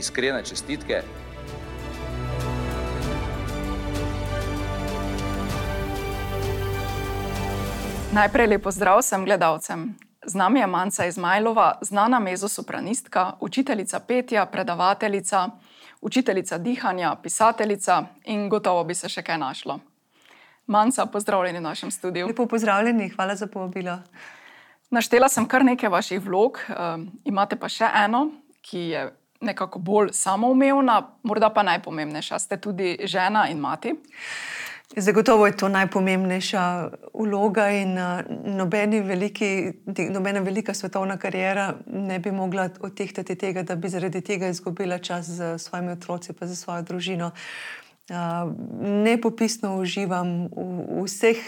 Iskrene čestitke. Najprej lepo zdrav vsem gledalcem. Z nami je Manca Izmajlova, znana mezosopranistka, učiteljica petja, predavateljica, učiteljica dihanja, pisateljica in gotovo bi se še kaj našlo. Manca, pozdravljeni v našem studiu. Lepo pozdravljeni, hvala za povabilo. Naštela sem kar nekaj vaših vlog, um, imate pa še eno, ki je nekako bolj samoumevna, morda pa najpomembnejša. Ste tudi žena in mati. Zagotovo je to najpomembnejša vloga in uh, nobena velika svetovna karijera ne bi mogla odtehtati tega, da bi zaradi tega izgubila čas z svojimi otroci in svojo družino. Uh, nepopisno uživam v, v vseh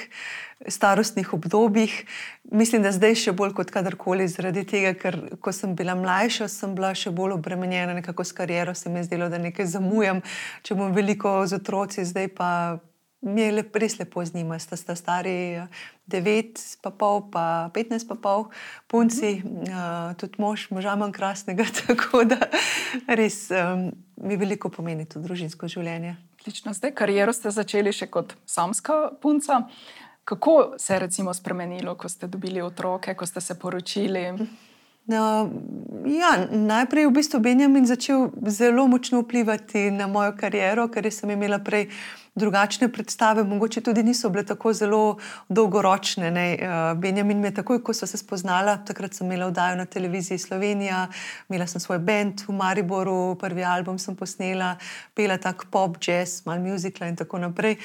starostnih obdobjih. Mislim, da zdaj še bolj kot kadarkoli, zaradi tega, ker ko sem bila mlajša, sem bila še bolj obremenjena nekako s kariero, se mi je zdelo, da nekaj zamujam, če bom veliko z otroci, zdaj pa mi je lep, res lepo z njima. Sta, sta stari 9, pa pol, pa 15, pa pol, punci, uh, tudi mož, moža manj krasnega. Tako da res um, mi veliko pomeni to družinsko življenje. Odlično, zdaj kariero ste začeli še kot samska punca. Kako se je recimo spremenilo, ko ste dobili otroke, ko ste se poročili? No, ja, najprej je v bistvu Benjamin začel zelo močno vplivati na mojo kariero, ker sem imela prej drugačne predstave, mogoče tudi niso bile tako zelo dolgoročne. Ne. Eh, Benjamin mi je takoj, ko so se spoznala, takrat sem imela vdajo na televiziji Slovenija, imela sem svoj bend v Mariboru, prvi album sem posnela, pela tak pop, jazz, mal muzikla in tako naprej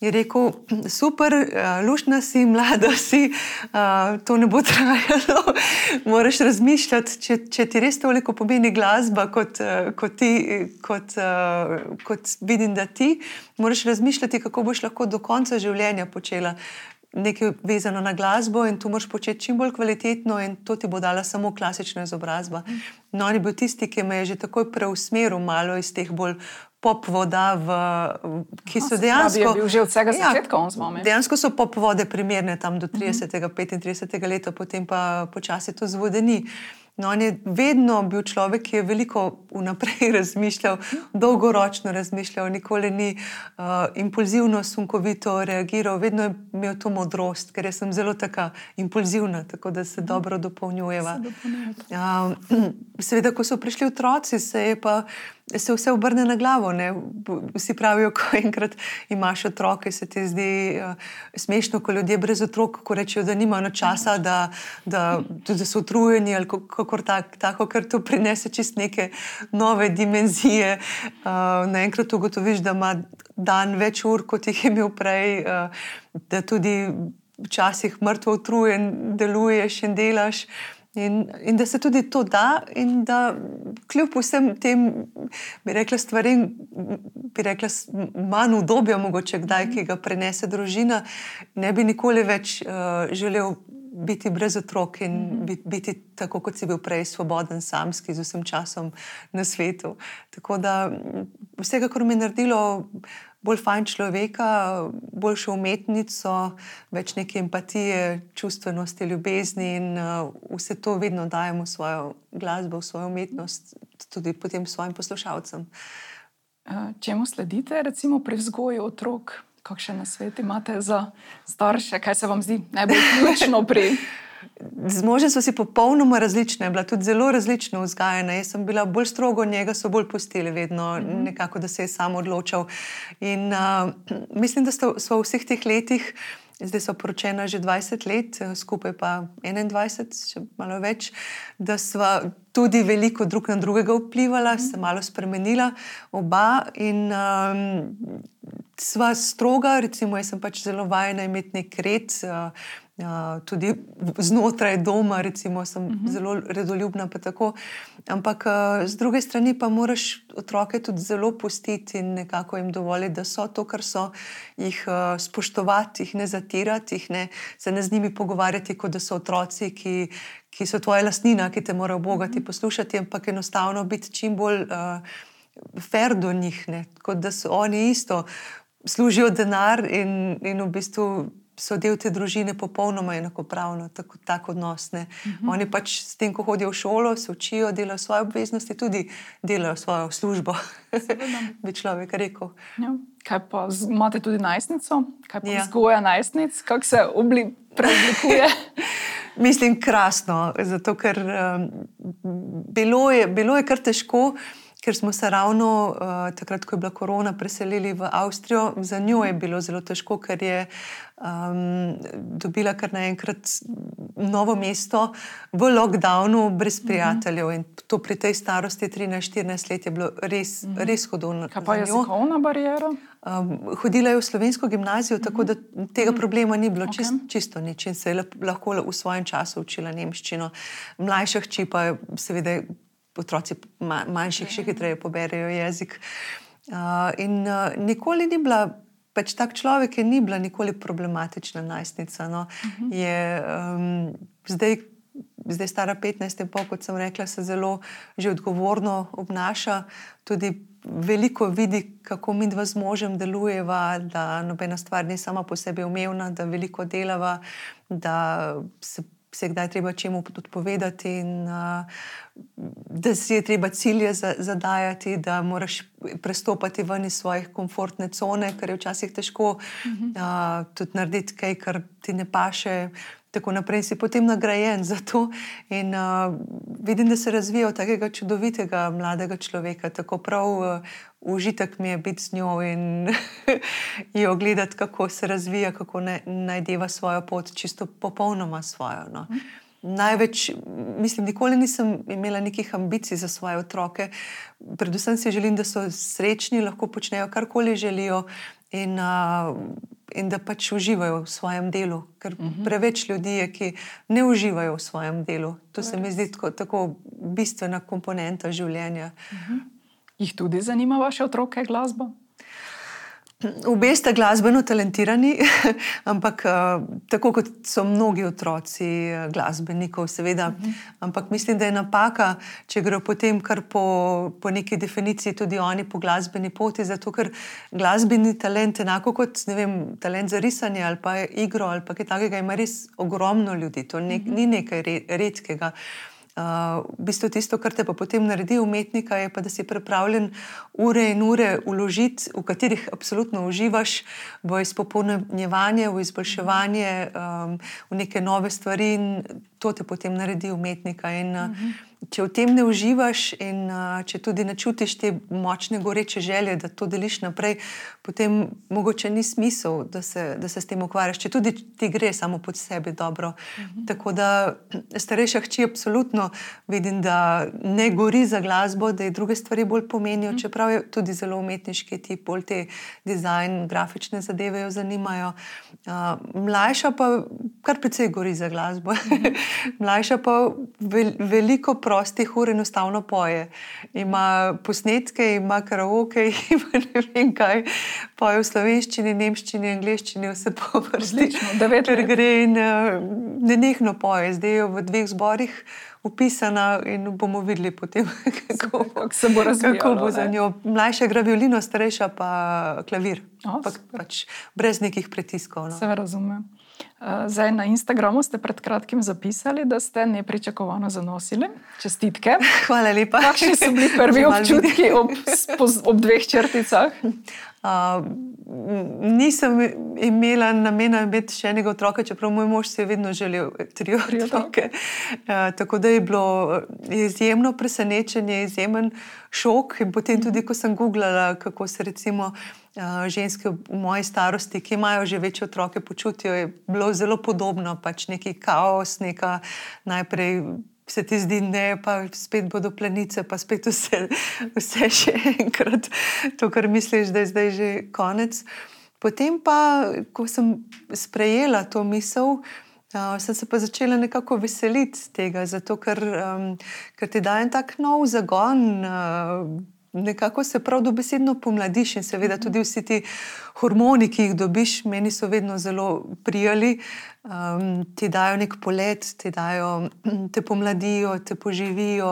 je rekel, super, uh, lušna si, mlada si, uh, to ne bo trajalo. Moraš razmišljati, če, če ti res toliko pomeni glasba, kot, uh, kot, ti, kot, kot vidim, da ti, moraš razmišljati, kako boš lahko do konca življenja počela. Nekaj vezano na glasbo, in to moraš početi čim bolj kvalitetno, in to ti bo dala samo klasična izobrazba. No, on je bil tisti, ki me je že takoj preusmeril malo iz teh bolj pop voda, v, ki so dejansko. Pravi, že od vsega ja, začetka on z vami. Dejansko so pop vode primerne tam do 30. Uh -huh. 35. leta, potem pa počasi to zvodeni. No, on je vedno bil človek, ki je veliko vnaprej razmišljal, dolgoročno razmišljal, nikoli ni uh, impulzivno, sunkovito reagiral, vedno je imel to modrost, ker sem zelo tako impulzivna, tako da se dobro dopolnjujeva. Uh, seveda, ko so prišli otroci, se je pa se vse obrne na glavo. Ne? Vsi pravijo, ko enkrat imaš otroke, se ti zdi uh, smešno, ko ljudje brez otrok rečejo, da nimajo časa, da, da, da so utrujeni ali kako tak, tako, ker to prinese čist neke nove dimenzije. Uh, naenkrat ugotoviš, da ima dan več ur, kot jih je imel prej, uh, da tudi včasih mrtvo utrujen deluješ in delaš. In, in da se tudi to da, in da kljub vsem tem, bi rekla, stvarem, bi rekla, manj udobja, mogoče kdaj, ki ga prenese družina, ne bi nikoli več uh, želel biti brez otrok in biti, biti tako, kot si bil prej, svoboden, samski, z vsem časom na svetu. Tako da vsega, kar mi je naredilo bolj fajn človeka, boljšo umetnico, več neke empatije, čustvenosti, ljubezni in uh, vse to vedno dajemo v svojo glasbo, v svojo umetnost, tudi potem svojim poslušalcem. Uh, čemu sledite, recimo pri vzgoju otrok? Kakšne nasvete imate za starše, kaj se vam zdi najbolj ključno pri Z možem smo si popolnoma različne, bila tudi zelo različno vzgajena. Jaz sem bila bolj strogo, njega so bolj pustili, vedno mm -hmm. nekako, da se je sam odločal. In uh, mislim, da smo v vseh teh letih. Zdaj so poročena že 20 let, skupaj pa 21, če malo več, da smo tudi veliko drug na drugega vplivala, se malo spremenila, oba. In um, sva stroga, recimo, jaz sem pač zelo vajena imeti nek red. Uh, Uh, tudi znotraj doma, recimo, sem uh -huh. zelo redoljubna. Ampak uh, z druge strani pa moraš otroke tudi zelo pustiti in nekako jim dovoliti, da so to, kar so, jih uh, spoštovati, jih ne zatirati, jih ne, se ne z njimi pogovarjati, kot da so otroci, ki, ki so tvoja lastnina, ki te morajo bogati uh -huh. poslušati, ampak enostavno biti čim bolj uh, fer do njih, ne? kot da so oni isto služijo denar in, in v bistvu so del te družine popolnoma enakopravno, tako, tako odnos. Uh mhm. -huh. Oni pač s tem, ko hodijo v šolo, se učijo, delajo svoje obveznosti, tudi delajo svojo službo, bi človek rekel. Ja. Kaj pa imate tudi najstnico, kaj pa ja. vzgoja najstnic, kako se obli preoblikuje? Mislim, krasno, zato ker um, bilo, je, bilo je kar težko ker smo se ravno uh, takrat, ko je bila korona, preselili v Avstrijo. Za njo je bilo zelo težko, ker je um, dobila kar naenkrat novo mesto v lockdownu, brez mhm. prijateljev. In to pri tej starosti, 13-14 let, je bilo res, mhm. res hodno. Kaj pa je jezikovna barijera? Um, hodila je v slovensko gimnazijo, tako da tega problema ni bilo, čist, okay. čisto nič in se je lahko v svojem času učila nemščino. Mlajša hči pa je seveda otroci manjših še hitreje poberajo jezik. Uh, in uh, nikoli ni bila, pač tak človek je ni bila nikoli problematična najstnica. No. Uh mhm. -huh. Je um, zdaj. Zdaj, stara 15, in pol, kot sem rekla, se zelo že odgovorno obnaša, tudi veliko vidi, kako mi dva z možem delujeva, da nobena stvar ni sama po sebi umevna, da veliko delava, da se se kdaj treba čemu odpovedati, in uh, da si je treba cilje zadajati, da moraš prestopati ven iz svojih komfortne cone, kar je včasih težko, uh, tudi narediti kaj, kar ti ne paše. Tako naprej si potem nagrajen za to. In uh, vidim, da se razvija od takega čudovitega mladega človeka. Tako prav uh, užitek mi je biti z njo in jo gledati, kako se razvija, kako najdeva svojo pot, čisto popolnoma svojo. No. Največ, mislim, nikoli nisem imela nekih ambicij za svoje otroke. Predvsem si želim, da so srečni, lahko počnejo karkoli želijo in, uh, in da pač uživajo v svojem delu. Ker uh mhm. -huh. preveč ljudi je, ki ne uživajo v svojem delu. To se mi zdi tako, tako bistvena komponenta življenja. Uh mhm. -huh. Jih tudi zanima vaše otroke glasba? Obe sta glasbeno talentirani, ampak uh, tako kot so mnogi otroci uh, glasbenikov, seveda. Uh. -huh. Ampak mislim, da je napaka, če grejo potem kar po, po neki definiciji tudi oni po glasbeni poti. Zato ker glasbeni talent, enako kot vem, talent za risanje ali pa igro ali kaj takega, ima res ogromno ljudi. To ne, uh. -huh. ni nekaj redkega. Uh, v bistvu tisto, kar te pa potem naredi umetnika, je pa, da si pripravljen ure in ure uložiti, v katerih absolutno uživaš, v izpopolnjevanje, v izboljševanje, um, v neke nove stvari in to te potem naredi umetnika. In, uh, uh -huh če v tem ne uživaš in uh, če tudi ne čutiš te močne goreče želje, da to deliš naprej, potem mogoče ni smisel, da se, da se s tem ukvarjaš, če tudi ti gre samo pod sebi dobro. Mhm. Tako da starejša hči absolutno vidim, da ne gori za glasbo, da je druge stvari bolj pomenijo, mhm. čeprav je tudi zelo umetniški tip, bolj te dizajn, grafične zadeve jo zanimajo. Uh, mlajša pa kar precej gori za glasbo. Mhm. mlajša pa vel, veliko prav prostih ur enostavno poje. Ima posnetke, ima karaoke, ima ne vem kaj, poje v slovenščini, nemščini, angliščini, vse po vrsti. Let gre in uh, nenehno poje, zdaj je v dveh zborih. Upisana in bomo videli, potem, kako, kako se bo razvijalo. Kako bo za njo. Mlajša gre violino, starejša pa klavir. O, pa, pač brez nekih pritiskov. No. Se razumem. Eh, zdaj na Instagramu ste pred kratkim zapisali, da ste nepričakovano zanosili. Čestitke. Hvala lepa. Kakšni so bili prvi občutki ob, ob dveh črticah? Uh, nisem imela namena imeti še enega otroka, čeprav moj mož si je vedno želel tri otroke. Uh, tako da je bilo izjemno presenečenje, izjemen šok. In potem tudi, ko sem googlala, kako se recimo. Eh, ženske v moji starosti, ki imajo že večje otroke, počutijo, je bilo zelo podobno, pač neki kaos, neka najprej. Se ti zdi, ne, pa spet bodo plenice, pa spet vse, vse še enkrat, to, kar misliš, da je zdaj že konec. Potem pa, ko sem sprejela to misel, Uh, sem se pa začela nekako veseliti tega, zato ker, um, ker ti daje tak nov zagon. Uh, Nekako se prav dobesedno pomladiš, in seveda tudi vsi ti hormoni, ki jih dobiš, meni so vedno zelo prijali, um, ti dajo nek polet, ti dajo, te pomladijo, te poživijo,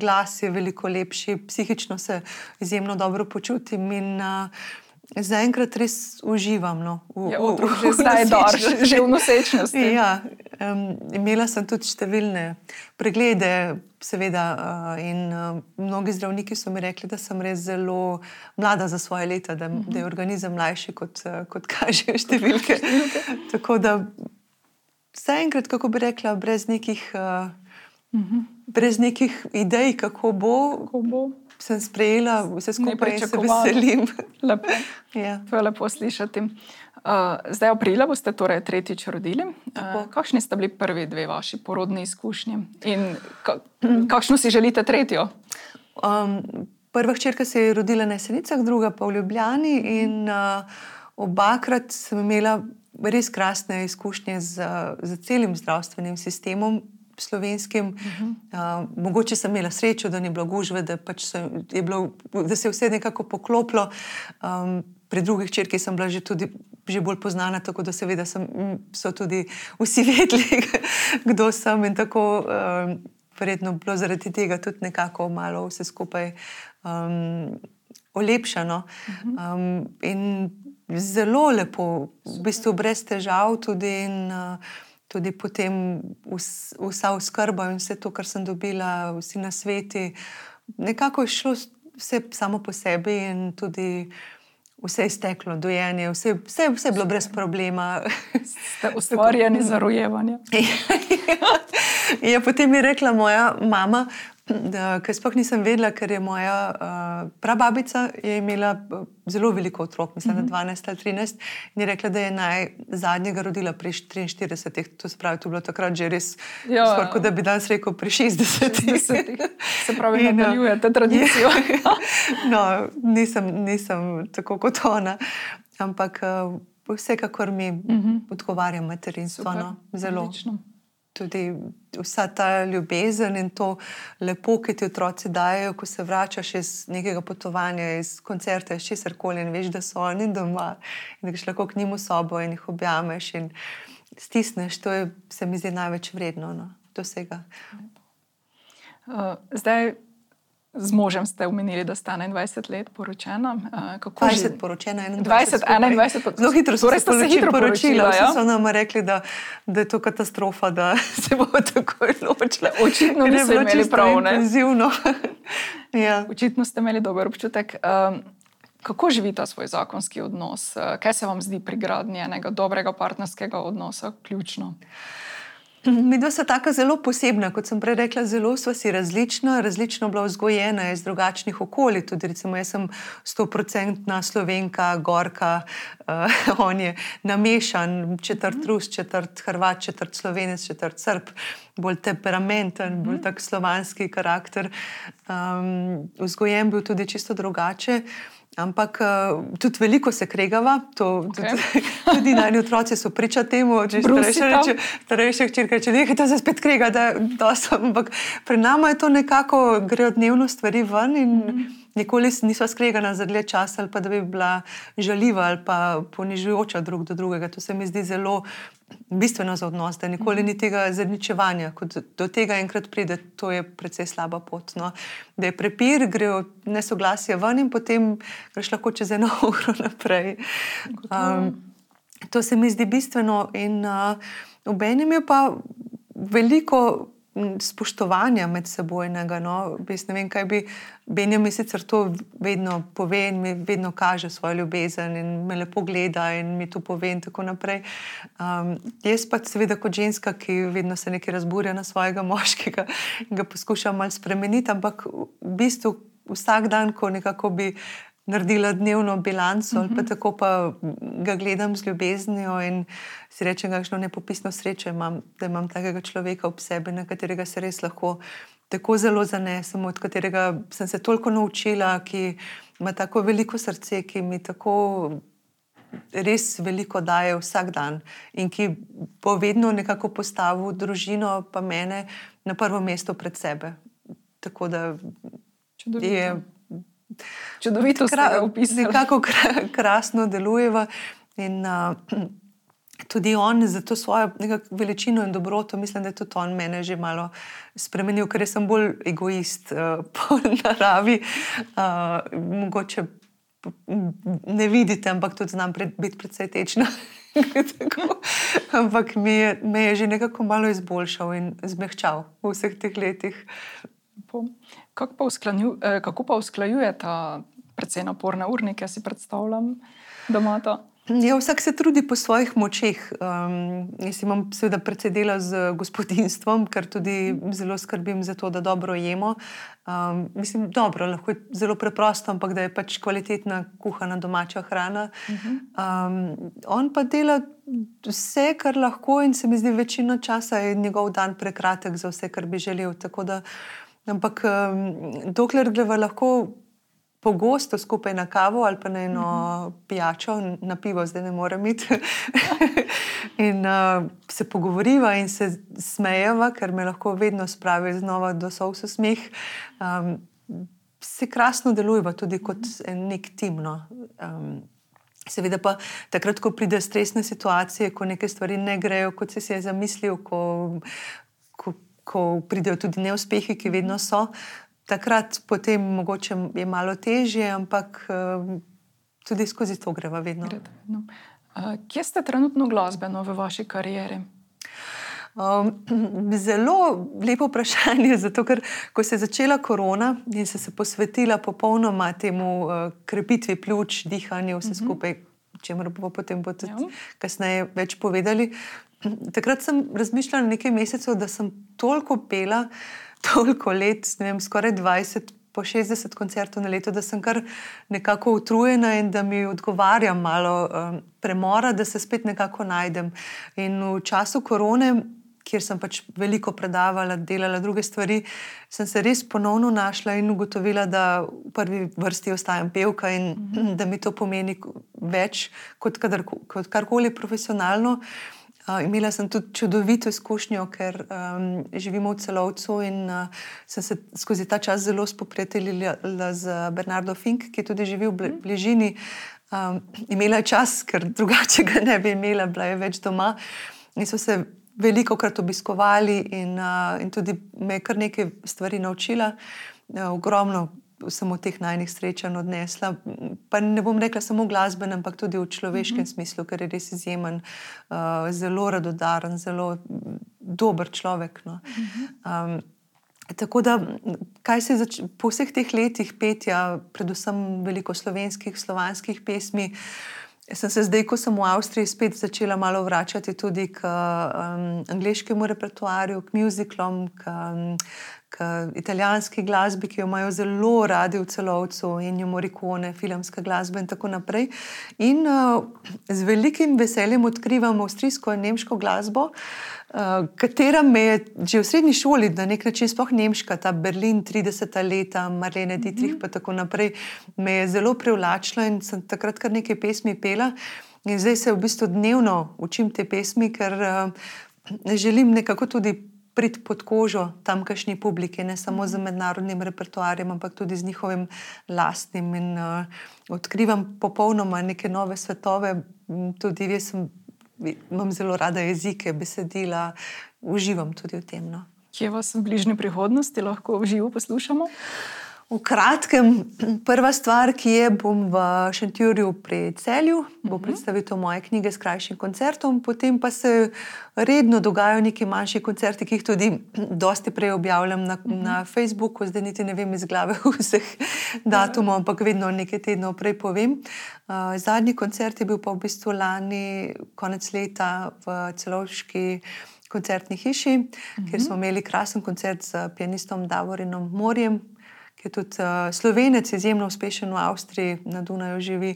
glas je veliko lepši, psihično se izjemno dobro počutim. In, uh, Zaenkrat res uživam no, v, Ja, v, otrok že zdaj dor, že v nosečnosti. Ja, um, imela sem tudi številne preglede, seveda, uh, in uh, mnogi zdravniki so mi rekli, da sem res zelo mlada za svoje leta, da, da je organizem mlajši, kot, uh, kot kažejo številke. Tako da zaenkrat, kako bi rekla, brez nekih, uh, brez nekih idej, kako bo, Ko bo. Sem sprejela vse skupaj se veselim. Lepo. ja. To je lepo slišati. Uh, zdaj, aprila boste torej tretjič rodili. Uh, kakšni sta bili prvi dve vaši porodni izkušnji in ka kakšno si želite tretjo? Um, prva hčerka se je rodila na Jesenicah, druga pa v Ljubljani. In, uh, obakrat sem imela res krasne izkušnje z, z celim zdravstvenim sistemom. Slovenskim. Uh -huh. uh, mogoče sem imela srečo, da ni bilo gužve, da, pač je bilo, da se je vse nekako poklopilo. Um, pri drugih črkih sem bila že, tudi, že bolj poznana, tako da seveda sem, so tudi vsi vedeli, kdo sem in tako. Um, verjetno bilo zaradi tega tudi nekako malo vse skupaj um, olepšano. Um, in zelo lepo, v bistvu brez težav, tudi, in, uh, tudi potem vs, vsa oskrba in vse to, kar sem dobila, vsi na sveti. Nekako je šlo vse samo po sebi in tudi. Vse je steklo, dojenje, vse, vse, vse je bilo brez problema. Ste ustvarjeni za rojevanje. ja, potem je rekla moja mama, ker sploh nisem vedela, ker je moja uh, prababica je imela uh, zelo veliko otrok, mislim, mm -hmm. 12 ali 13, in je rekla, da je naj zadnjega rodila pri 43, to se pravi, to je bilo takrat že res, Ja. skoraj kot da bi danes rekel pri 60. 60. Se pravi, In, uh, nadaljujete tradicijo. no, nisem, nisem tako kot ona, ampak uh, vsekakor mi mm -hmm. odgovarja materinstvo. No, zelo. odlično. Tudi vsa ta ljubezen in to lepo, ki ti otroci dajo, ko se vračaš iz nekega potovanja, iz koncerta, iz česar koli in veš, da so oni doma in da greš lahko k njim v sobo in jih objameš in stisneš. To je, se mi zdi največ vredno no, do vsega. Uh, zdaj, z možem ste omenili, da ste 21 let poročena. Uh, kako 20 živi- poročena, 21. 20, skupaj. 21 po- Zelo hitro Torej ste se poročili, hitro poročila, ja? Vsi so nam rekli, da, da je to katastrofa, da se bomo takoj ločili. Očitno niso bilo imeli prav, ne? Intenzivno. ja. Očitno ste imeli dober občutek. Um, kako živite svoj zakonski odnos? Uh, Kaj se vam zdi pri gradnji enega dobrega partnerskega odnosa ključno? Mi dva sta tako zelo posebna, kot sem prej rekla, zelo sva si različna, različno bila vzgojena iz drugačnih okolij. Tudi, recimo, jaz sem stoprocentna slovenka, gorka, uh, on je namešan, četrt rus, četrt hrvat, četrt slovenec, četrt srb, bolj temperamenten, bolj tak slovanski karakter. Um, vzgojen bil tudi čisto drugače. Ampak uh, tudi veliko se kregava, to, Okej. tudi, tudi najni otroci so priča temu, če starejša reče, starejša hčerka reče, nekaj se spet krega, da, da sem. Ampak pri nama je to nekako, grejo dnevno stvari ven in mm -hmm. Nikoli s- nisva skregana za dlje časa ali pa da bi bila žaljiva ali pa ponižujoča drug do drugega. To se mi zdi zelo bistveno za odnos, da nikoli ni tega zaničevanja. Ko do- tega enkrat pride, to je precej slaba pot. No. Da je prepir, grejo nesoglasje ven in potem greš lahko čez eno uro naprej. Um, To se mi zdi bistveno, in uh, obenem je pa veliko spoštovanja med sebojnega. No. Ne vem, kaj bi Benjamin sicer to vedno pove in mi vedno kaže svojo ljubezen in me lepo gleda in mi to pove in tako naprej. Um, jaz pa seveda kot ženska, ki vedno se nekaj razburja na svojega moškega in ga poskušam malo spremeniti, ampak v bistvu vsak dan, ko nekako bi naredila dnevno bilanco, ali pa tako pa ga gledam z ljubeznijo in si rečem, kakšno nepopisno srečo imam, da imam takega človeka ob sebi, na katerega se res lahko tako zelo zanesem, od katerega sem se toliko naučila, ki ima tako veliko srce, ki mi tako res veliko daje vsak dan in ki bo vedno nekako postavil družino, pa mene na prvo mesto pred sebe. Tako da Čudovito. je Čudovito ga opisali. Nekako kra- krasno delujeva. In uh, tudi on za to svojo veličino in dobroto, mislim, da je tudi on mene že malo spremenil, ker sem bolj egoist uh, po naravi. Uh, mogoče ne vidite, ampak tudi znam pred, biti precej tečna. Ampak mi je, me je že nekako malo izboljšal in zmehčal v vseh teh letih. Kako pa, usklanju, eh, kako pa usklajujete precej naporne urnike, si predstavljam, da imate? Ja, vsak se trudi po svojih močeh. Um, jaz imam seveda precej dela z gospodinstvom, ker tudi zelo skrbim za to, da dobro jemo. Um, mislim, dobro, lahko je zelo preprosto, ampak da je pač kvalitetna kuhana domača hrana. Um, on pa dela vse, kar lahko, in se mi zdi, večino časa je njegov dan prekratek za vse, kar bi želel. Tako Da, ampak um, dokler greva lahko pogosto skupaj na kavo ali pa na eno uh -huh. pijačo, na pivo, zdaj ne morem iti. in uh, se pogovoriva in se smejeva, ker me lahko vedno spravi znova do sovsa smeh. Um, se krasno delujeva tudi kot en nek tim. No. Um, Seveda pa takrat, ko pride stresne situacije, ko neke stvari ne grejo, kot si je zamislil, ko, ko, ko pridejo tudi neuspehi, ki vedno so, takrat potem mogoče je malo težje, ampak um, tudi skozi to greva vedno. Uh, kje ste trenutno glasbeno v vaši karieri? Um, zelo lepo vprašanje, zato ker ko se je začela korona in sem se posvetila popolnoma temu uh, krepitvi pljuč, dihanju, vse skupaj, čemer bomo potem bo tudi Ja. kasneje več povedali. Takrat sem razmišljala nekaj mesecev, da sem toliko pela, toliko let, ne vem, skoraj 20. Po 60 koncertov na leto, da sem kar nekako utrujena in da mi odgovarja malo um, premora, da se spet nekako najdem. In v času korone, kjer sem pač veliko predavala, delala druge stvari, sem se res ponovno našla in ugotovila, da v prvi vrsti ostajam pevka in mm -hmm. da mi to pomeni več kot, kadar, kot karkoli profesionalno. Uh, imela sem tudi čudovito izkušnjo, ker um, živimo v celovcu in uh, sem se skozi ta čas zelo spoprijateljila z Bernardo Fink, ki tudi živi v bli- bližini. Um, imela je čas, ker drugače ga ne bi imela, bila je več doma. In so se veliko krat obiskovali, in, uh, in tudi me je kar nekaj stvari naučila. Uh, ogromno sem od teh najnih srečanj odnesla. Pa ne bom rekla samo glasben, ampak tudi v človeškem mm -hmm. smislu, ker je res izjemen, uh, zelo radodaren, zelo dober človek. No. Mm -hmm. um, Tako da, kaj se je zač- po vseh teh letih petja, predvsem veliko slovenskih, slovanskih pesmi, sem se zdaj, ko sem v Avstriji, spet začela malo vračati tudi k um, angliškemu repertoarju, k muziklom, k, um, k italijanski glasbi, ki jo imajo zelo radi v celovcu, in jo morikone, filmska glasba in tako naprej. In uh, z velikim veseljem odkrivam avstrijsko in nemško glasbo. Uh, katera me je že v srednji šoli, na nek način, sploh nemška, ta Berlin, 30. leta, Marlene Dietrich, in tako naprej, me je zelo privlačila in sem takrat kar nekaj pesmi pela. In zdaj se v bistvu dnevno učim te pesmi, ker uh, želim nekako tudi priti pod kožo tamkajšnji publiki, ne samo z mednarodnim repertoarjem, ampak tudi z njihovim lastnim. In uh, odkrivam popolnoma neke nove svetove, tudi jaz sem imam zelo rada jezike, besedila, uživam tudi v tem. No. Kje vas v bližnji prihodnosti lahko v živo poslušamo? V kratkem, prva stvar, ki je, bom v Šentjurju pri celju, bo predstavitev moje knjige s krajšim koncertom, potem pa se redno dogajajo neki manjši koncerti, ki jih tudi dosti prej objavljam na, na Facebooku, zdaj niti ne vem iz glave vseh datumov, ampak vedno nekaj tednov prej povem. Uh, zadnji koncert je bil pa v bistvu lani, konec leta v celovški koncertni hiši, uh -huh. kjer smo imeli krasen koncert z pianistom Davorinom Morjem, je tudi uh, slovenec, izjemno uspešen v Avstriji, na Dunaju živi.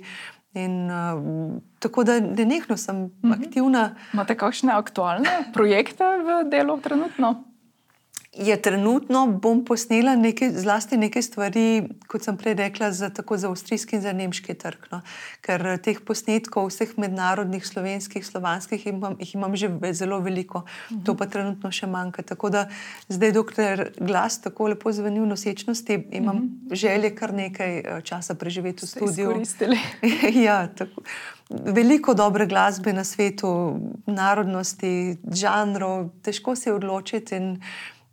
In, uh, tako da nenehno sem uh -huh. aktivna. Imate kakšne aktualne projekte v delu trenutno? Je trenutno, bom posnela nekaj, zlasti nekaj stvari, kot sem prej rekla, za, tako za avstrijski in za nemški trg. No. Ker eh, teh posnetkov, vseh mednarodnih, slovenskih, slovanskih, imam, jih imam že zelo veliko, mhm. to pa trenutno še manjka. Tako da zdaj, dokler glas tako lepo zveni v nosečnosti, imam mhm. želje kar nekaj eh, časa preživeti v studiu. ja, tako. Veliko dobre glasbe na svetu, narodnosti, žanrov, težko se odločiti.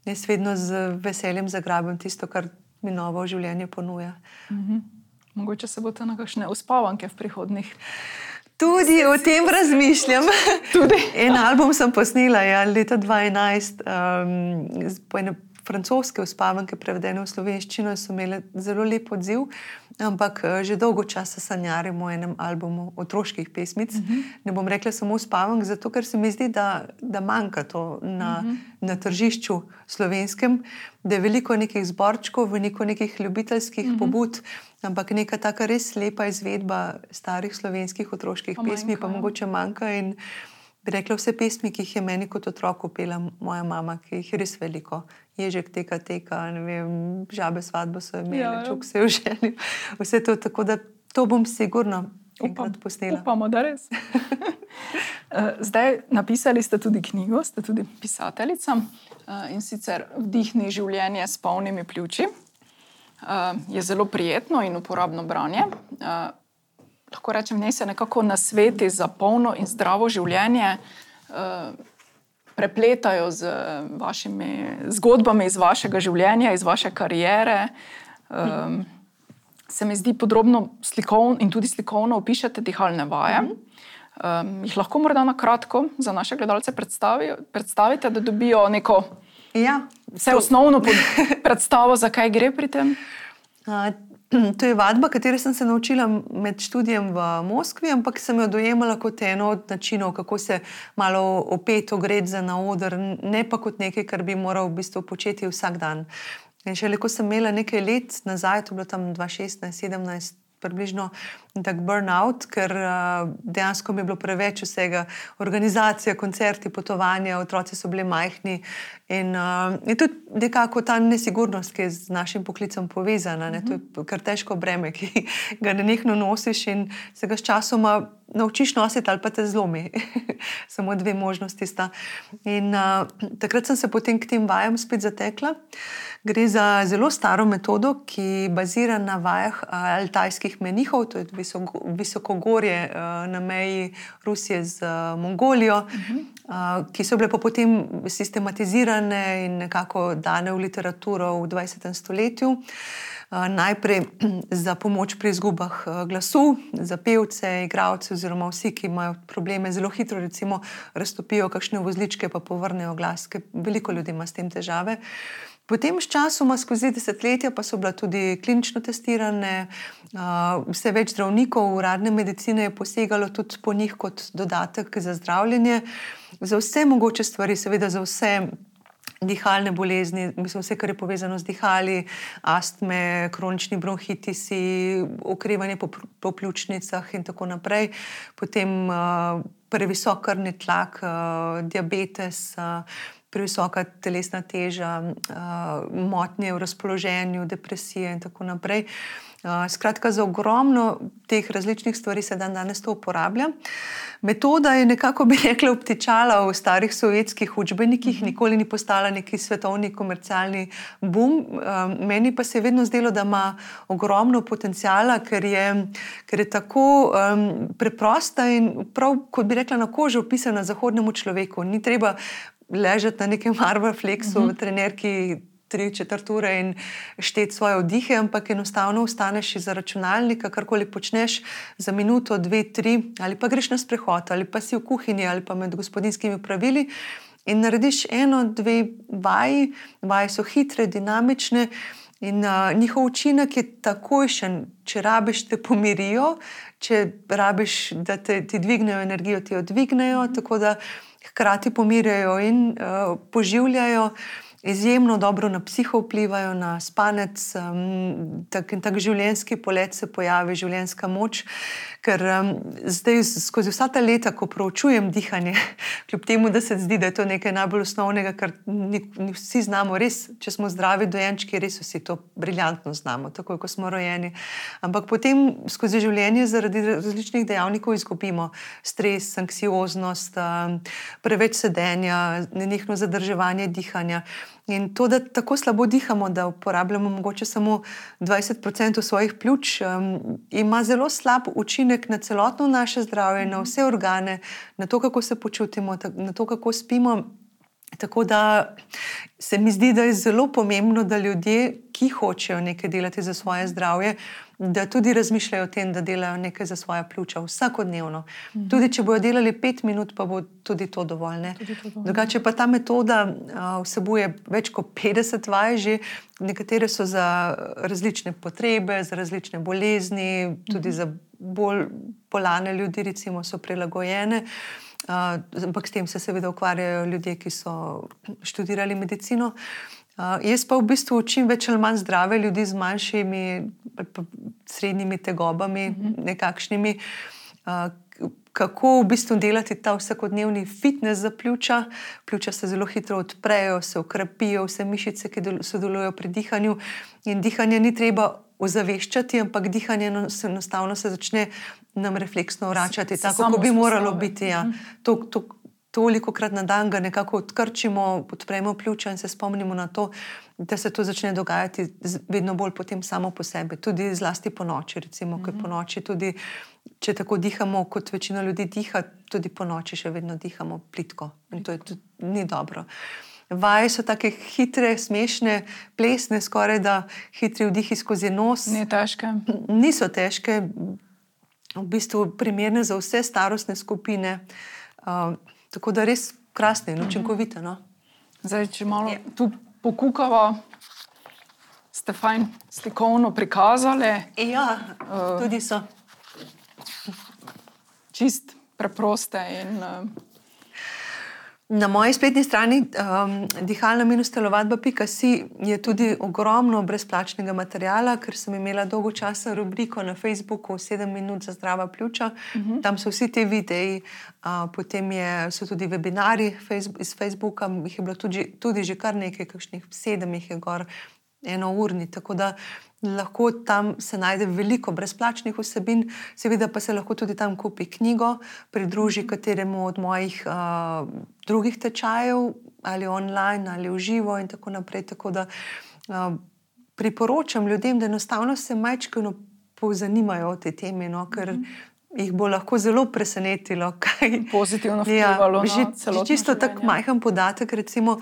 Jaz vedno z veseljem zagrabim tisto, kar mi novo življenje ponuja. Mhm. Mogoče se bo to na kakšne uspavanke v prihodnih. Tudi o tem razmišljam. en album sem posnela ja, leta 2011, um, po ene francoske uspavanke, prevedene v slovenščino, in so imele zelo lep odziv. Ampak eh, že dolgo časa sanjarimo o enem albumu otroških pesmic. Uh mhm. -huh. Ne bom rekla samo uspavank, zato ker se mi zdi, da, da manjka to na, uh mhm. -huh. na tržišču slovenskem, da je veliko nekih zborčkov, veliko nekih ljubiteljskih uh mhm. -huh. pobud, ampak neka taka res lepa izvedba starih slovenskih otroških pa pesmi, manjka, pa mogoče manjka. In, bi rekla, vse pesmi, ki jih je meni kot otroku pela moja mama, ki jih je res veliko. Ježek teka, teka, vem, žabe svatbo so imeli, ja, ja. čuk se je uželil. Vse to, tako da to bom sigurno enkrat posnela. Upamo, da res. Eh, zdaj, napisali ste tudi knjigo, ste tudi pisateljica eh, in sicer Vdihni življenje s polnimi pljuči. Eh, je zelo prijetno in uporabno branje lahko rečem, ne se nekako na sveti za polno in zdravo življenje prepletajo z vašimi zgodbami iz vašega življenja, iz vaše kariere. Um, se mi zdi podrobno slikovno in tudi slikovno opišete dihalne vaje. Um, jih lahko morda na kratko za naše gledalce predstavite, da dobijo neko ja, vse osnovno predstavo, zakaj gre pri tem? Uh, To je vadba, katero sem se naučila med študijem v Moskvi, ampak sem jo dojemala kot eno od načinov, kako se malo opet ogreti za na oder, ne pa kot nekaj, kar bi moral v bistvu početi vsak dan. In še le, ko sem imela nekaj let nazaj, to je bilo tam 2016-2017, približno tak burnout, ker uh, dejansko mi je bilo preveč vsega, organizacija, koncerti, potovanja, otroci so bili majhni. In uh, je tudi nekako ta nesigurnost, ki je z našim poklicem povezana. Ne? To je kar težko breme, ki ga ne nekno nosiš in se ga s časoma naučiš nositi, ali pa te zlomi. Samo dve možnosti sta. In uh, takrat sem se potem k tem vajam spet zatekla. Gre za zelo staro metodo, ki bazira na vajah altajskih menihov, to je visokogorje na meji Rusije z Mongolijo, uh -huh. ki so bile pa potem sistematizirane in nekako dane v literaturo v 20. stoletju. Najprej za pomoč pri izgubah glasu, za pevce, igravce, oziroma vsi, ki imajo probleme, zelo hitro, recimo, raztopijo kakšne vozličke, pa povrnejo glas, ker veliko ljudi ima s tem težave. Potem, s časom, skozi desetletja, pa so bila tudi klinično testirane, vse več zdravnikov uradne medicine je posegalo tudi po njih kot dodatek za zdravljenje. Za vse mogoče stvari, seveda za vse dihalne bolezni, mislim, vse, kar je povezano z dihali, astme, kronični bronhitisi, okrevanje po, po pljučnicah in tako naprej. Potem previsok krvni tlak, diabetes previsoka telesna teža, motnje v razpoloženju, depresije in tako naprej. Skratka, za ogromno teh različnih stvari se dan danes to uporablja. Metoda je nekako, bi rekla, obtičala v starih sovjetskih učbenikih, nikoli ni postala neki svetovni komercialni boom. Meni pa se je vedno zdelo, da ima ogromno potencijala, ker je, ker je tako um, preprosta in prav, kot bi rekla, na kožo opisana zahodnemu človeku. Ni treba ležati na nekem marvel flexu, uh -huh. trenerki. Tri četrt ure in šteti svoje vdihe, ampak enostavno ostaneš za računalnika, karkoli počneš za minuto, dve, tri, ali pa greš na sprehod, ali pa si v kuhinji, ali pa med gospodinskimi pravili in narediš eno, dve vaji. Vaje so hitre, dinamične in uh, njihov učinek je takojšen. Če rabiš, te pomirijo, če rabiš, da te, ti dvignejo energijo, ti jo dvignejo. Tako da hkrati pomirjajo in uh, poživljajo. Izjemno dobro na psiho vplivajo, na spanec, um, tak, tak življenjski polet se pojavi, življenjska moč. Ker um, zdaj, skozi vsa ta leta, ko proučujem dihanje, kljub temu, da se zdi, da je to nekaj najbolj osnovnega, kar ni, ni vsi znamo, res, če smo zdravi dojenčki, res vsi to briljantno znamo, tako kot smo rojeni. Ampak potem skozi življenje zaradi različnih dejavnikov izgubimo stres, anksioznost, um, preveč sedenja, nenehno zadrževanje dihanja. In to, da tako slabo dihamo, da uporabljamo mogoče samo 20% svojih pljuč, um, ima zelo slab učinek na celotno naše zdravje, na vse organe, na to, kako se počutimo, na to, kako spimo. Tako da se mi zdi, da je zelo pomembno, da ljudje, ki hočejo nekaj delati za svoje zdravje, da tudi razmišljajo o tem, da delajo nekaj za svoje pljuča vsakodnevno. Mhm. Tudi če bodo delali pet minut, pa bo tudi to dovolj. Tudi to dovolj. Drugače pa ta metoda uh, vsebuje več kot 50 vaj, že nekatere so za različne potrebe, za različne bolezni, tudi mhm. za bolj polane ljudi, recimo, so prilagojene. Uh, ampak s tem se seveda ukvarjajo ljudje, ki so študirali medicino. Uh, Uh, jaz pa v bistvu učim več ali manj zdrave ljudi z manjšimi, srednjimi tegobami, uh mhm. -huh. nekakšnimi, uh, kako v bistvu delati ta vsakodnevni fitness za pljuča. Pljuča se zelo hitro odprejo, se ukrepijo, vse mišice, ki sodelujo pri dihanju. In dihanje ni treba ozaveščati, ampak dihanje se enostavno se začne nam refleksno vračati, tako kot bi moralo biti. Ja. Mhm. to, to, toliko krat na dan ga nekako odkrčimo, podpremo pljuča in se spomnimo na to, da se to začne dogajati vedno bolj potem samo po sebi, tudi zlasti po noči. Recimo, mm -hmm. po noči tudi, če tako dihamo, kot večina ljudi diha, tudi po noči še vedno dihamo plitko in to je tudi ni dobro. Vaje so tako hitre, smešne, plesne, skoraj da hitri vdihi skozi nos. Ni težke. Niso težke, v bistvu primerne za vse starostne skupine. Uh, Tako da res krasne in učinkovite. No? Zdaj, če malo je. Ja. tu pokukava, ste fajn slikovno prikazali. Ja, uh, tudi so. Čist preproste in uh, Na moji spletni strani um, dihalna-telovadba.si je tudi ogromno brezplačnega materijala, ker sem imela dolgo časa rubriko na Facebooku 7 minut za zdrava pljuča. Uh mhm. -huh. Tam so vsi ti videi, uh, potem je, so tudi webinari Facebook, iz Facebooka, jih je bilo tudi, tudi že kar nekaj, kakšnih sedem jih je gor, eno urni. Tako da lahko tam se najde veliko brezplačnih vsebin, seveda pa se lahko tudi tam kupi knjigo, pridruži mhm. kateremu od mojih uh, drugih tečajev, ali online, ali v živo, in tako naprej. Tako da uh, priporočam ljudem, da enostavno se majčkino pozanimajo o tej temi, no, ker. Mm -hmm. Jih bo lahko zelo presenetilo, kaj pozitivno vplivalo ja, na celotno. Čisto tako majhen podatek, recimo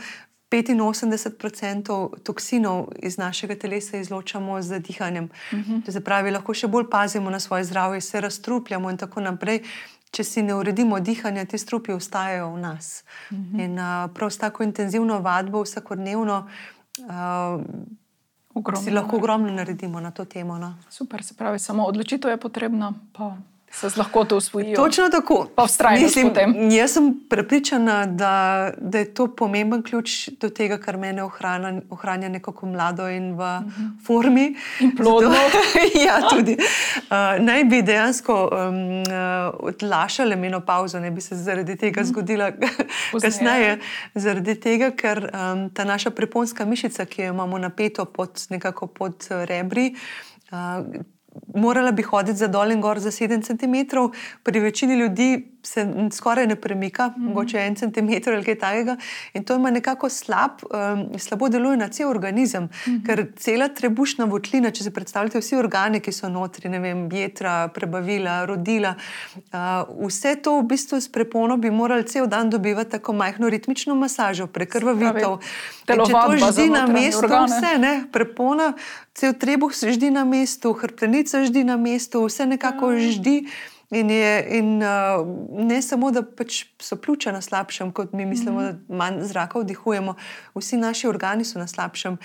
85% toksinov iz našega telesa izločamo z dihanjem. Uh mhm. -huh. Zapravi, lahko še bolj pazimo na svoje zdravje, se razstrupljamo in tako naprej. Če si ne uredimo dihanja, ti strupi ostajajo v nas. Uh mhm. -huh. In uh, prav s tako intenzivno vadbo, vsakodnevno, uh, si lahko ogromno naredimo na to temo. No. Super, se pravi, samo odločitev je potrebna. Pa se z lahkoto usvojijo. Točno tako. Pa vztrajnost potem. Jaz sem prepričana, da, da je to pomemben ključ do tega, kar mene ohranja, ohranja nekako mlado in v uh mhm. -huh. formi. In plodno. ja, tudi. Uh, naj bi dejansko um, uh, odlašala menopauzo, ne bi se zaradi tega mhm. zgodila kasneje. Zaradi tega, ker um, ta naša preponska mišica, ki jo imamo napeto pod, nekako pod rebri, uh, morala bi hoditi za dol in gor za 7 cm, pri večini ljudi se skoraj ne premika, mm. mogoče en centimeter ali kaj takega. In to ima nekako slab, um, slabo deluje na cel organizem, mm. ker cela trebušna votlina, če si predstavljate vsi organi, ki so notri, ne vem, jetra, prebavila, rodila, uh, vse to v bistvu s prepono bi morali cel dan dobivati tako majhno ritmično masažo, prekrvavitev. Če to ždi na mestu, vse ne, prepona. Cel trebuh ždi na mestu, hrbtenica ždi na mestu, vse nekako ja. ždi. In, je, in uh, ne samo, da pač so pljuča na slabšem, kot mi mislimo, mm da manj zraka vdihujemo, vsi naši organi so na slabšem.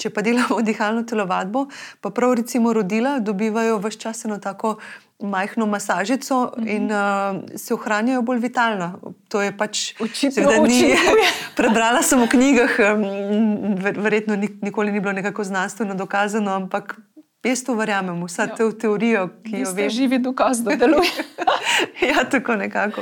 Če pa delamo dihalno telovadbo, pa prav recimo rodila dobivajo vse čas eno tako majhno masažico mm -hmm. in uh, se ohranjajo bolj vitalno. to je pač Očitno seveda ni. Prebrala sem v knjigah, ver- verjetno ni, nikoli ni bilo nekako znanstveno dokazano, ampak jaz to verjamem, vsa Ja. ja. to teorijo, ki jo vem. živi dokaz, da deluje. ja, tako nekako.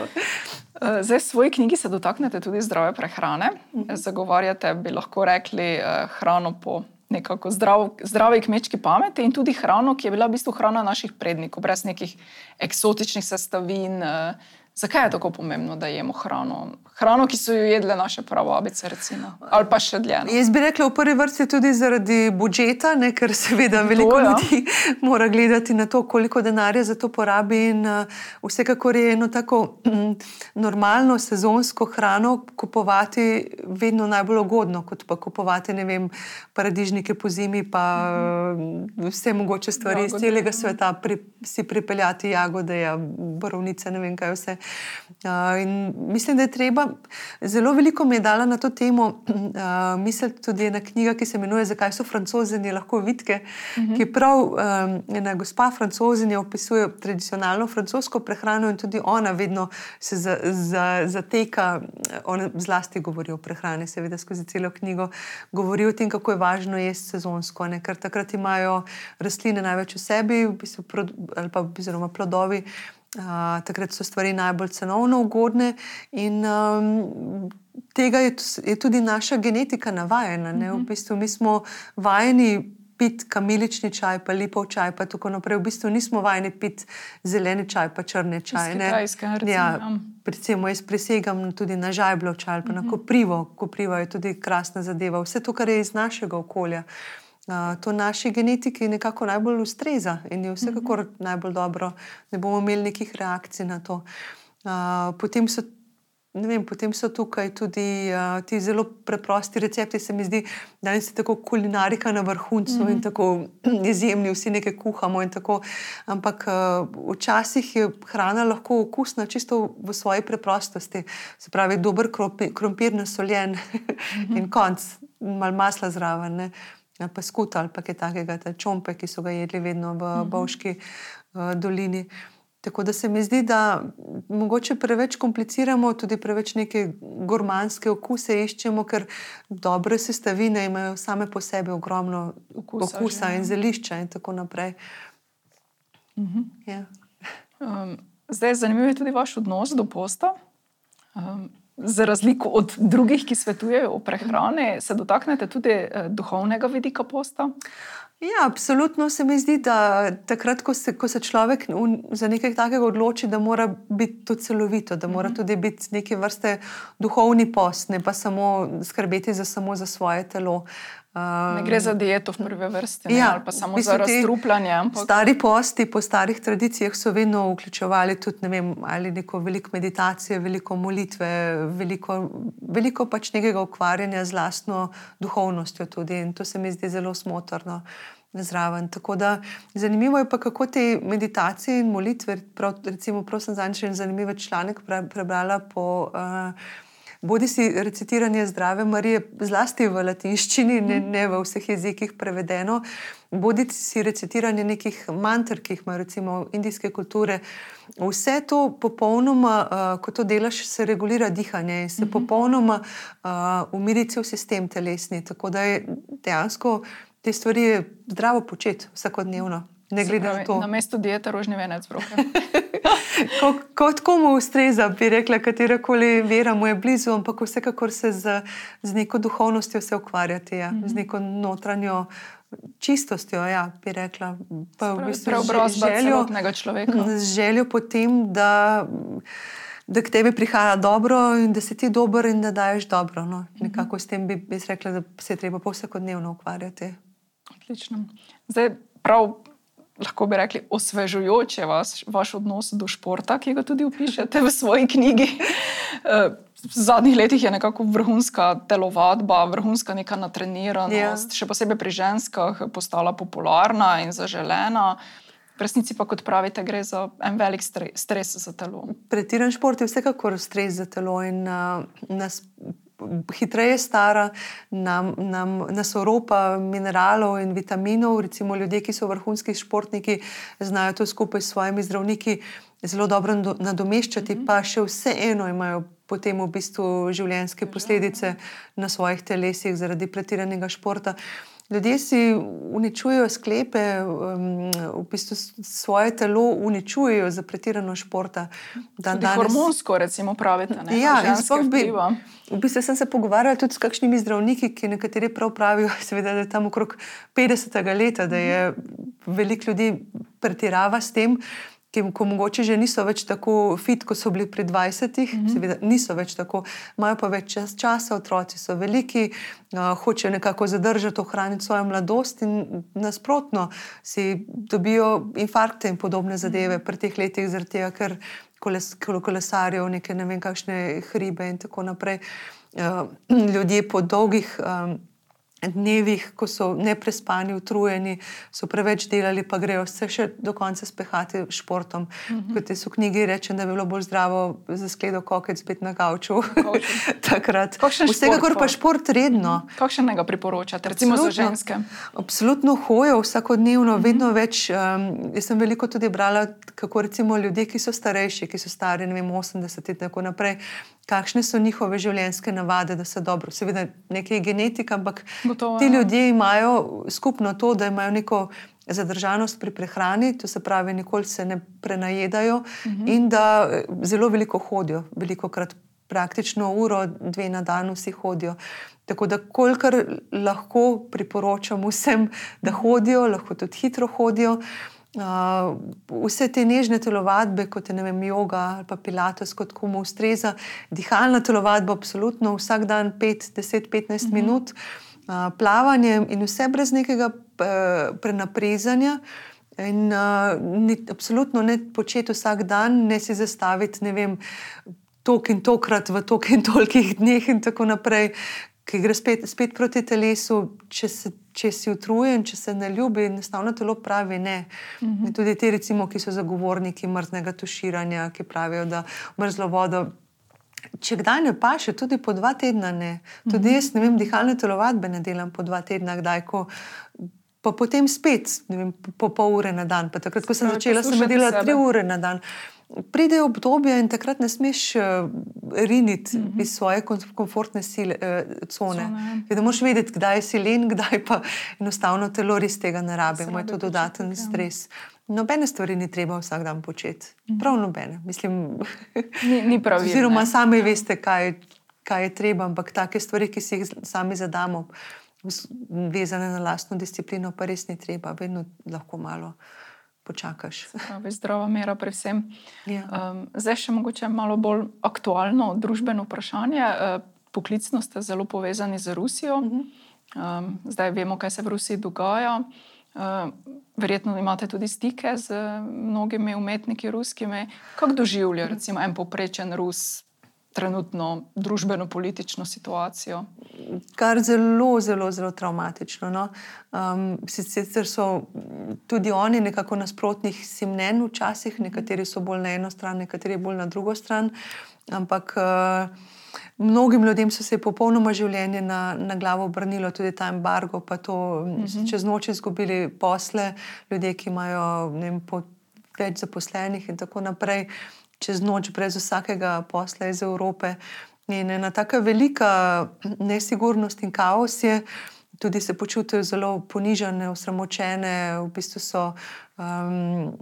Eh, Zdaj, v svoji knjigi se dotaknete tudi zdrave prehrane. Zagovarjate, bi lahko rekli, eh, hrano po nekako zdrav, zdravi kmečki pameti in tudi hrano, ki je bila v bistvu hrana naših prednikov, brez nekih eksotičnih sestavin. Zakaj je tako pomembno, da jemo hrano? Hrano, ki so jo jedle naše prababice, recimo, ali pa še dlje. no. Jaz bi rekla v prvi vrsti tudi zaradi budžeta, ne, ker seveda veliko ja. ljudi mora gledati na to, koliko denarja za to porabi. In, uh, vsekakor je eno tako mm, normalno sezonsko hrano kupovati vedno najbolj ugodno, kot pa kupovati vem, paradižnike po zimi, pa uh, vse mogoče stvari iz Jagode, celega ja. sveta, pri, si pripeljati jagode, ja, borovnice, ne vem kaj vse. Uh, in mislim, da je treba, zelo veliko mi je dala na to temo, uh, misliti tudi ena knjiga, ki se imenuje Zakaj so francozini lahko vitke, uh -huh. ki prav um, ena gospa francozinja opisuje tradicionalno francosko prehrano in tudi ona vedno se za, za, zateka, ona zlasti govori o prehrani, seveda skozi celo knjigo, govori o tem, kako je važno jesti sezonsko, ne? ker takrat imajo rastline največ v sebi, v bistvu, ali pa oziroma plodovi. Uh, takrat so stvari najbolj cenovno ugodne, in um, tega je, je tudi naša genetika navajena. ne. V bistvu mi smo vajeni piti kamilični čaj, pa lipov čaj, pa tako naprej. V bistvu nismo vajeni piti zeleni čaj, pa črne čaje. ne. Recimo, ja, ja. Recimo, jaz presegam tudi na žajblov čaj, pa na koprivo. Kopriva je tudi krasna zadeva. Vse to, kar je iz našega okolja. To naši genetiki nekako najbolj ustreza in je vsekakor najbolj dobro, ne bomo imeli nekih reakcij na to. Potem so vem, potem so tukaj tudi uh, ti zelo preprosti recepti, se mi zdi, da je tako kulinarika na vrhuncu mm -hmm. in tako izjemni, vsi nekaj kuhamo. in Tako, ampak uh, včasih je hrana lahko okusna čisto v svoji preprostosti. Se pravi, dober krompir nasoljen mm -hmm. in konc, malo masla zraven. Ne? Pa skut ali pa kaj takega, te čompe, ki so ga jedli vedno v -hmm. Bovški uh, dolini. Tako da se mi zdi, da mogoče preveč kompliciramo, tudi preveč neke gormanske okuse iščemo, ker dobre sestavine imajo same po sebi ogromno Okusa okusa, že, ja. in zelišča in tako naprej. Ja. Um, zdaj, zanimiv je tudi vaš odnos do posta. Um, za razliko od drugih, ki svetujejo o prehrani, se dotaknete tudi eh, duhovnega vidika posta. Ja, absolutno se mi zdi, da takrat, ko se, ko se človek za nekaj takega odloči, da mora biti to celovito, da mora tudi biti neke vrste duhovni post, ne pa samo skrbeti za, samo za svoje telo. Um, Ne gre za dieto v prvi vrsti, ne, Ja, ali pa samo v bistvu za razstrupljanje. Ampak Stari posti po starih tradicijah so vedno vključevali tudi ne vem, neko veliko meditacije, veliko molitve, veliko, veliko pač nekega ukvarjanja z lastno duhovnostjo. Tudi. In to se mi zdi zelo smotrno. Zraven. Tako da zanimivo je pa, kako te meditacije in molitve, prav, recimo, prav sem zadnjič en zanimiv članek pre, prebrala po uh, bodi si recitiranje zdrave Marije, zlasti v latinščini, ne, ne v vseh jezikih prevedeno, bodi si recitiranje nekih mantr, ki jih ima recimo indijske kulture. Vse to popolnoma, uh, ko to delaš, se regulira dihanje in se popolnoma uh, umiri cel sistem telesni. Tako da je dejansko te stvari je zdravo početi vsakodnevno. Ne glede pravi, na to, Na mesto diete rožni venec broke. Ko- kot komu ustreza, bi rekla, katera koli vera mu je blizu, ampak vsekakor se z, z neko duhovnostjo se ukvarjati, ja, Mhm. z neko notranjo čistostjo. Ja, bi rekla, pa v bistvu z željo, celotnega človeka. z željo potem, da, da k tebi prihaja dobro in da si ti dober in da daješ dobro. No. Mhm. Nekako s tem bi, bi rekla, da se je treba vsakodnevno ukvarjati. Odlično. Zdaj, prav lahko bi rekli, osvežujoče vas, vaš odnos do športa, ki ga tudi opišete v svoji knjigi. Eh, V zadnjih letih je nekako vrhunska telovadba, vrhunska neka natreniranost, Ja. še posebej pri ženskah, postala popularna in zaželena. V resnici pa, kot pravite, gre za en velik stres, stres za telo. Pretiran šport je vsekakor stres za telo in uh, nas hitreje stara, nam, nam, nas oropa mineralov in vitaminov. Recimo ljudje, ki so vrhunski športniki, znajo to skupaj s svojimi zdravniki zelo dobro nadomeščati, mm -hmm. pa še vseeno imajo potem v bistvu življenjske posledice na svojih telesih zaradi pretiranega športa. Ljudje si uničujejo sklepe, um, v bistvu svoje telo uničujejo za pretirano športa. Dan, danes... Hormonsko, recimo, pravite. Ne? Ja, in bi, v bistvu sem se pogovarjala tudi s kakšnimi zdravniki, ki nekateri prav pravijo, seveda, da je tam okrog 50. leta, da je veliko ljudi pretirava s tem ki ko mogoče že niso več tako fit, kot so bili pri 20, mm -hmm. seveda niso več tako, imajo pa več čas, časa, otroci so veliki, uh, hočejo nekako zadržati, ohraniti svojo mladosti in nasprotno si dobijo infarkte in podobne zadeve pri teh letih, zaradi tega, ker koles, kolesarijo neke ne vem kakšne hribe in tako naprej. Uh, ljudje po dolgih. Um, dnevih, ko so neprespani, utrujeni, so preveč delali, pa grejo vse še do konca spehati s športom. Mm -hmm. Kot so knjigi reče, da je bilo bolj zdravo za skledo kokec spet na kavču. Takrat. Vsekakor pa šport redno. Mm -hmm. Kakšnega priporočate, recimo za ženske? Absolutno hojo vsakodnevno, mm -hmm. vedno več. Um, jaz sem veliko tudi brala, kako recimo ljudje, ki so starejši, ki so stari, ne vem, 80 in tako naprej kakšne so njihove življenjske navade, da se dobro, seveda nekaj je genetika, ampak Gotovo, ti ja. ljudje imajo skupno to, da imajo neko zadržanost pri prehrani, to se pravi, nikoli se ne prenajedajo uh mhm. -huh. in da eh, zelo veliko hodijo, veliko krat. Praktično uro, dve na dan, vsi hodijo. Tako da, kolikor lahko priporočam vsem, da hodijo, lahko tudi hitro hodijo. Uh, vse te nežne telovadbe, kot je vem, yoga ali pa pilates, kot komu ustreza, dihalna telovadba, absolutno vsak dan 5, 10, 15 mm -hmm. minut, uh, plavanje in vse brez nekega uh, prenaprezanja. In uh, ni, absolutno ne početi vsak dan, ne si zastaviti, ne vem, tok in tokrat v tok in tolikih dneh, in tako naprej, ki gre spet, spet proti telesu, če se če si utrujen, če se ne ljubi, enostavno telo pravi ne. Uh mhm. -huh. Tudi ti, recimo, ki so zagovorniki mrznega tuširanja, ki pravijo, da mrzlo vodo. Če kdaj ne paše, tudi po dva tedna ne. Tudi mhm. jaz, ne vem, dihalne telovadbe ne delam po dva tedna, kdaj, ko, pa potem spet, ne vem, po pol ure na dan. Pa takrat, ko sem začela, sem delala tri ure na dan. Pride obdobje in takrat ne smeš uh, riniti mm -hmm. iz svoje komfortne sile, uh, cone. cone. Ja. Da moš vedeti, kdaj si len, kdaj pa enostavno telo res tega ne rabi. Moj to dodaten ja. stres. Nobene stvari ni treba vsak dan početi. -hmm. Prav nobene. Mislim, ni, ni prav. Oziroma, sami veste, kaj, kaj je treba, ampak take stvari, ki si jih sami zadamo, vezane na lastno disciplino, pa res ni treba, vedno lahko malo počakaš. Pravi, zdrava mera pri vsem. Ja. Um, zdaj še mogoče malo bolj aktualno družbeno vprašanje. Uh, poklicno ste zelo povezani z Rusijo. Uh -huh. um, zdaj vemo, kaj se v Rusiji dogaja. Uh, verjetno imate tudi stike z mnogimi umetniki ruskimi. Kako doživlja recimo en poprečen Rus trenutno družbeno-politično situacijo? Kar zelo, zelo, zelo traumatično. No? Um, sicer so tudi oni nekako nasprotnih si mnen, včasih, nekateri so bolj na eno stran, nekateri bolj na drugo stran. Ampak uh, mnogim ljudem so se popolnoma življenje na, na glavo obrnilo, tudi ta embargo, pa to uh mhm. -huh. čez noč izgubili posle, ljudje, ki imajo vem, več zaposlenih in tako naprej čez noč, brez vsakega posla iz Evrope. In ena tako velika nesigurnost in kaos je, tudi se počutijo zelo ponižene, osramočene, v bistvu so um,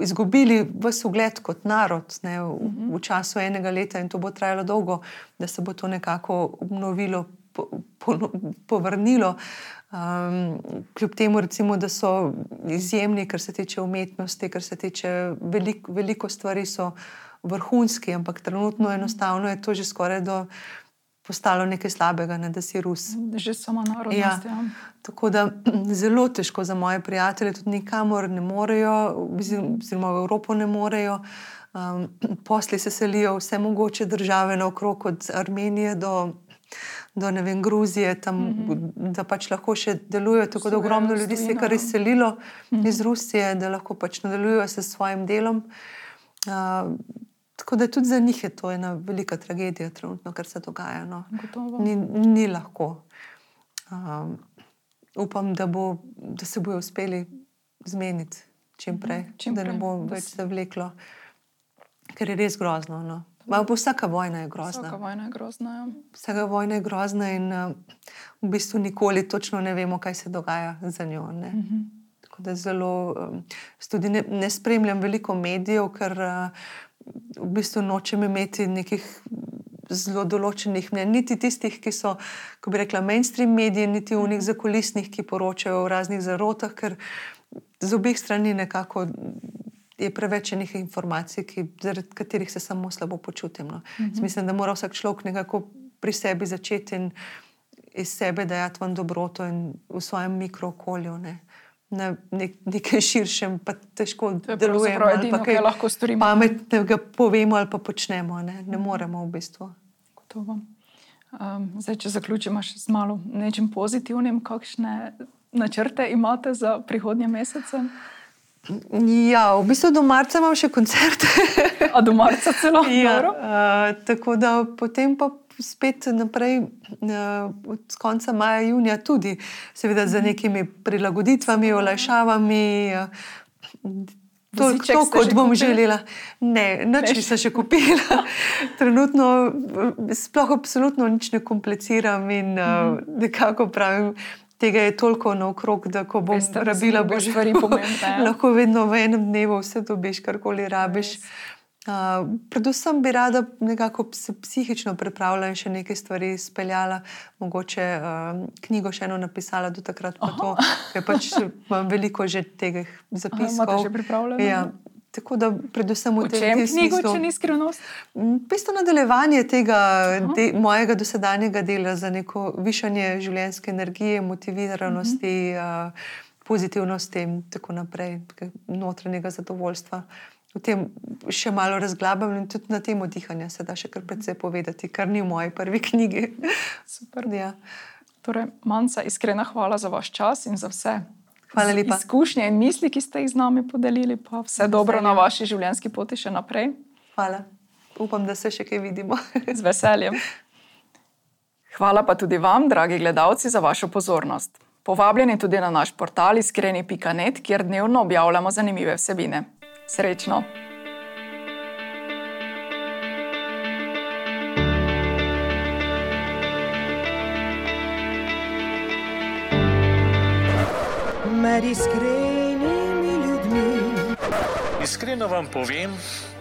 izgubili vse ugled kot narod ne, v, mhm. v času enega leta in to bo trajalo dolgo, da se bo to nekako obnovilo, po, po, povrnilo. Um, kljub temu, recimo, da so izjemni, kar se tiče umetnosti, kar se tiče veliko, veliko stvari, so vrhunski, ampak trenutno enostavno je to že skoraj do. Postalo nekaj slabega, ne, da si Rus. Že samo narod. Ja. Ja. Tako da zelo težko za moje prijatelje, tudi nikamor ne morejo, oziroma v Evropo ne morejo. Um, posli se selijo vse mogoče države naokrog, od Armenije do do vem, Gruzije, tam, mm -hmm. da pač lahko še delujejo. Tako da ogromno ljudi se je kar izselilo mm -hmm. iz Rusije, da lahko pač nadaljujejo s svojim delom. Uh, Tako da tudi za njih je to ena velika tragedija, trenutno, kar se dogaja. No. Gotovo. Ni, ni lahko. Um, upam, da, bo, da se bodo uspeli zmeniti čim prej, čim da ne prej, bo več se- zavleklo, ker je res grozno. No. Ma, bo vsaka vojna je grozna. Vsaka vojna je grozna. Ja. Vsaka vojna je grozna in uh, v bistvu nikoli točno ne vemo, kaj se dogaja za njo. Ne? Tako da zelo, um, tudi ne, ne spremljam veliko medijev, ker uh, v bistvu nočem imeti nekih zelo določenih mnenj, niti tistih, ki so, ko bi rekla, mainstream mediji, niti unih zakulisnih, ki poročajo o raznih zarotah, ker z obeh strani nekako je preveč enih informacij, ki, zaradi katerih se samo slabo počutim. No. Uh -huh. Mislim, da mora vsak človek nekako pri sebi začeti in iz sebe dajati ven dobroto in v svojem mikrookolju. Ne. Na nek, nekem širšem, pa težko delujemo. ali edino, pa kar lahko storimo. Pametnega povemo ali pa počnemo. Ne, ne moremo v bistvu. Gotovo. Um, zdaj, če zaključimo še z malo nečim pozitivnim, kakšne načrte imate za prihodnje mesece? Ja, v bistvu do marca imam še koncert. A do marca celo? ja, Dobro. uh, tako da potem pa spet naprej, uh, od konca maja, junija, tudi, seveda, z nekimi prilagoditvami, olajšavami. Uh, To, Voziček to kot bom kupili? želela. Ne, nič nisem še kupila. Trenutno eh, sploh absolutno nič ne kompliciram in uh, nekako pravim, tega je toliko naokrog, da ko bom Veste, rabila, boš stvari pomembne, ja. lahko vedno v enem dnevu vse dobiš, karkoli rabiš. Uh, predvsem bi rada nekako se psihično pripravila in še nekaj stvari speljala, mogoče uh, knjigo še eno napisala do takrat, pa to, ker pač imam veliko že teh zapiskov. imate že pripravljeno? Ja, tako da predvsem v tem, tem knjigo, smislu- če ni skrivnost? Mm, V bistvu nadaljevanje tega de, mojega dosedanjega dela za neko višanje življenjske energije, motiviranosti, uh, pozitivnosti in tako naprej, notranjega zadovoljstva. O tem še malo razglabljam in tudi na temo dihanja se da še kar precej povedati, kar ni v moji prvi knjigi. Super. ja. Torej, Manca, iskrena hvala za vaš čas in za vse. Hvala lepa. Izkušnje in misli, ki ste jih z nami podelili, pa vse dobro na vaši življenjski poti še naprej. Hvala. Upam, da se še kaj vidimo. Z veseljem. Hvala pa tudi vam, dragi gledalci, za vašo pozornost. Povabljeni tudi na naš portal iskreni.net, kjer dnevno objavljamo zanimive vsebine. Srečno! Med iskrenimi ljudmi. Iskreno vam povem,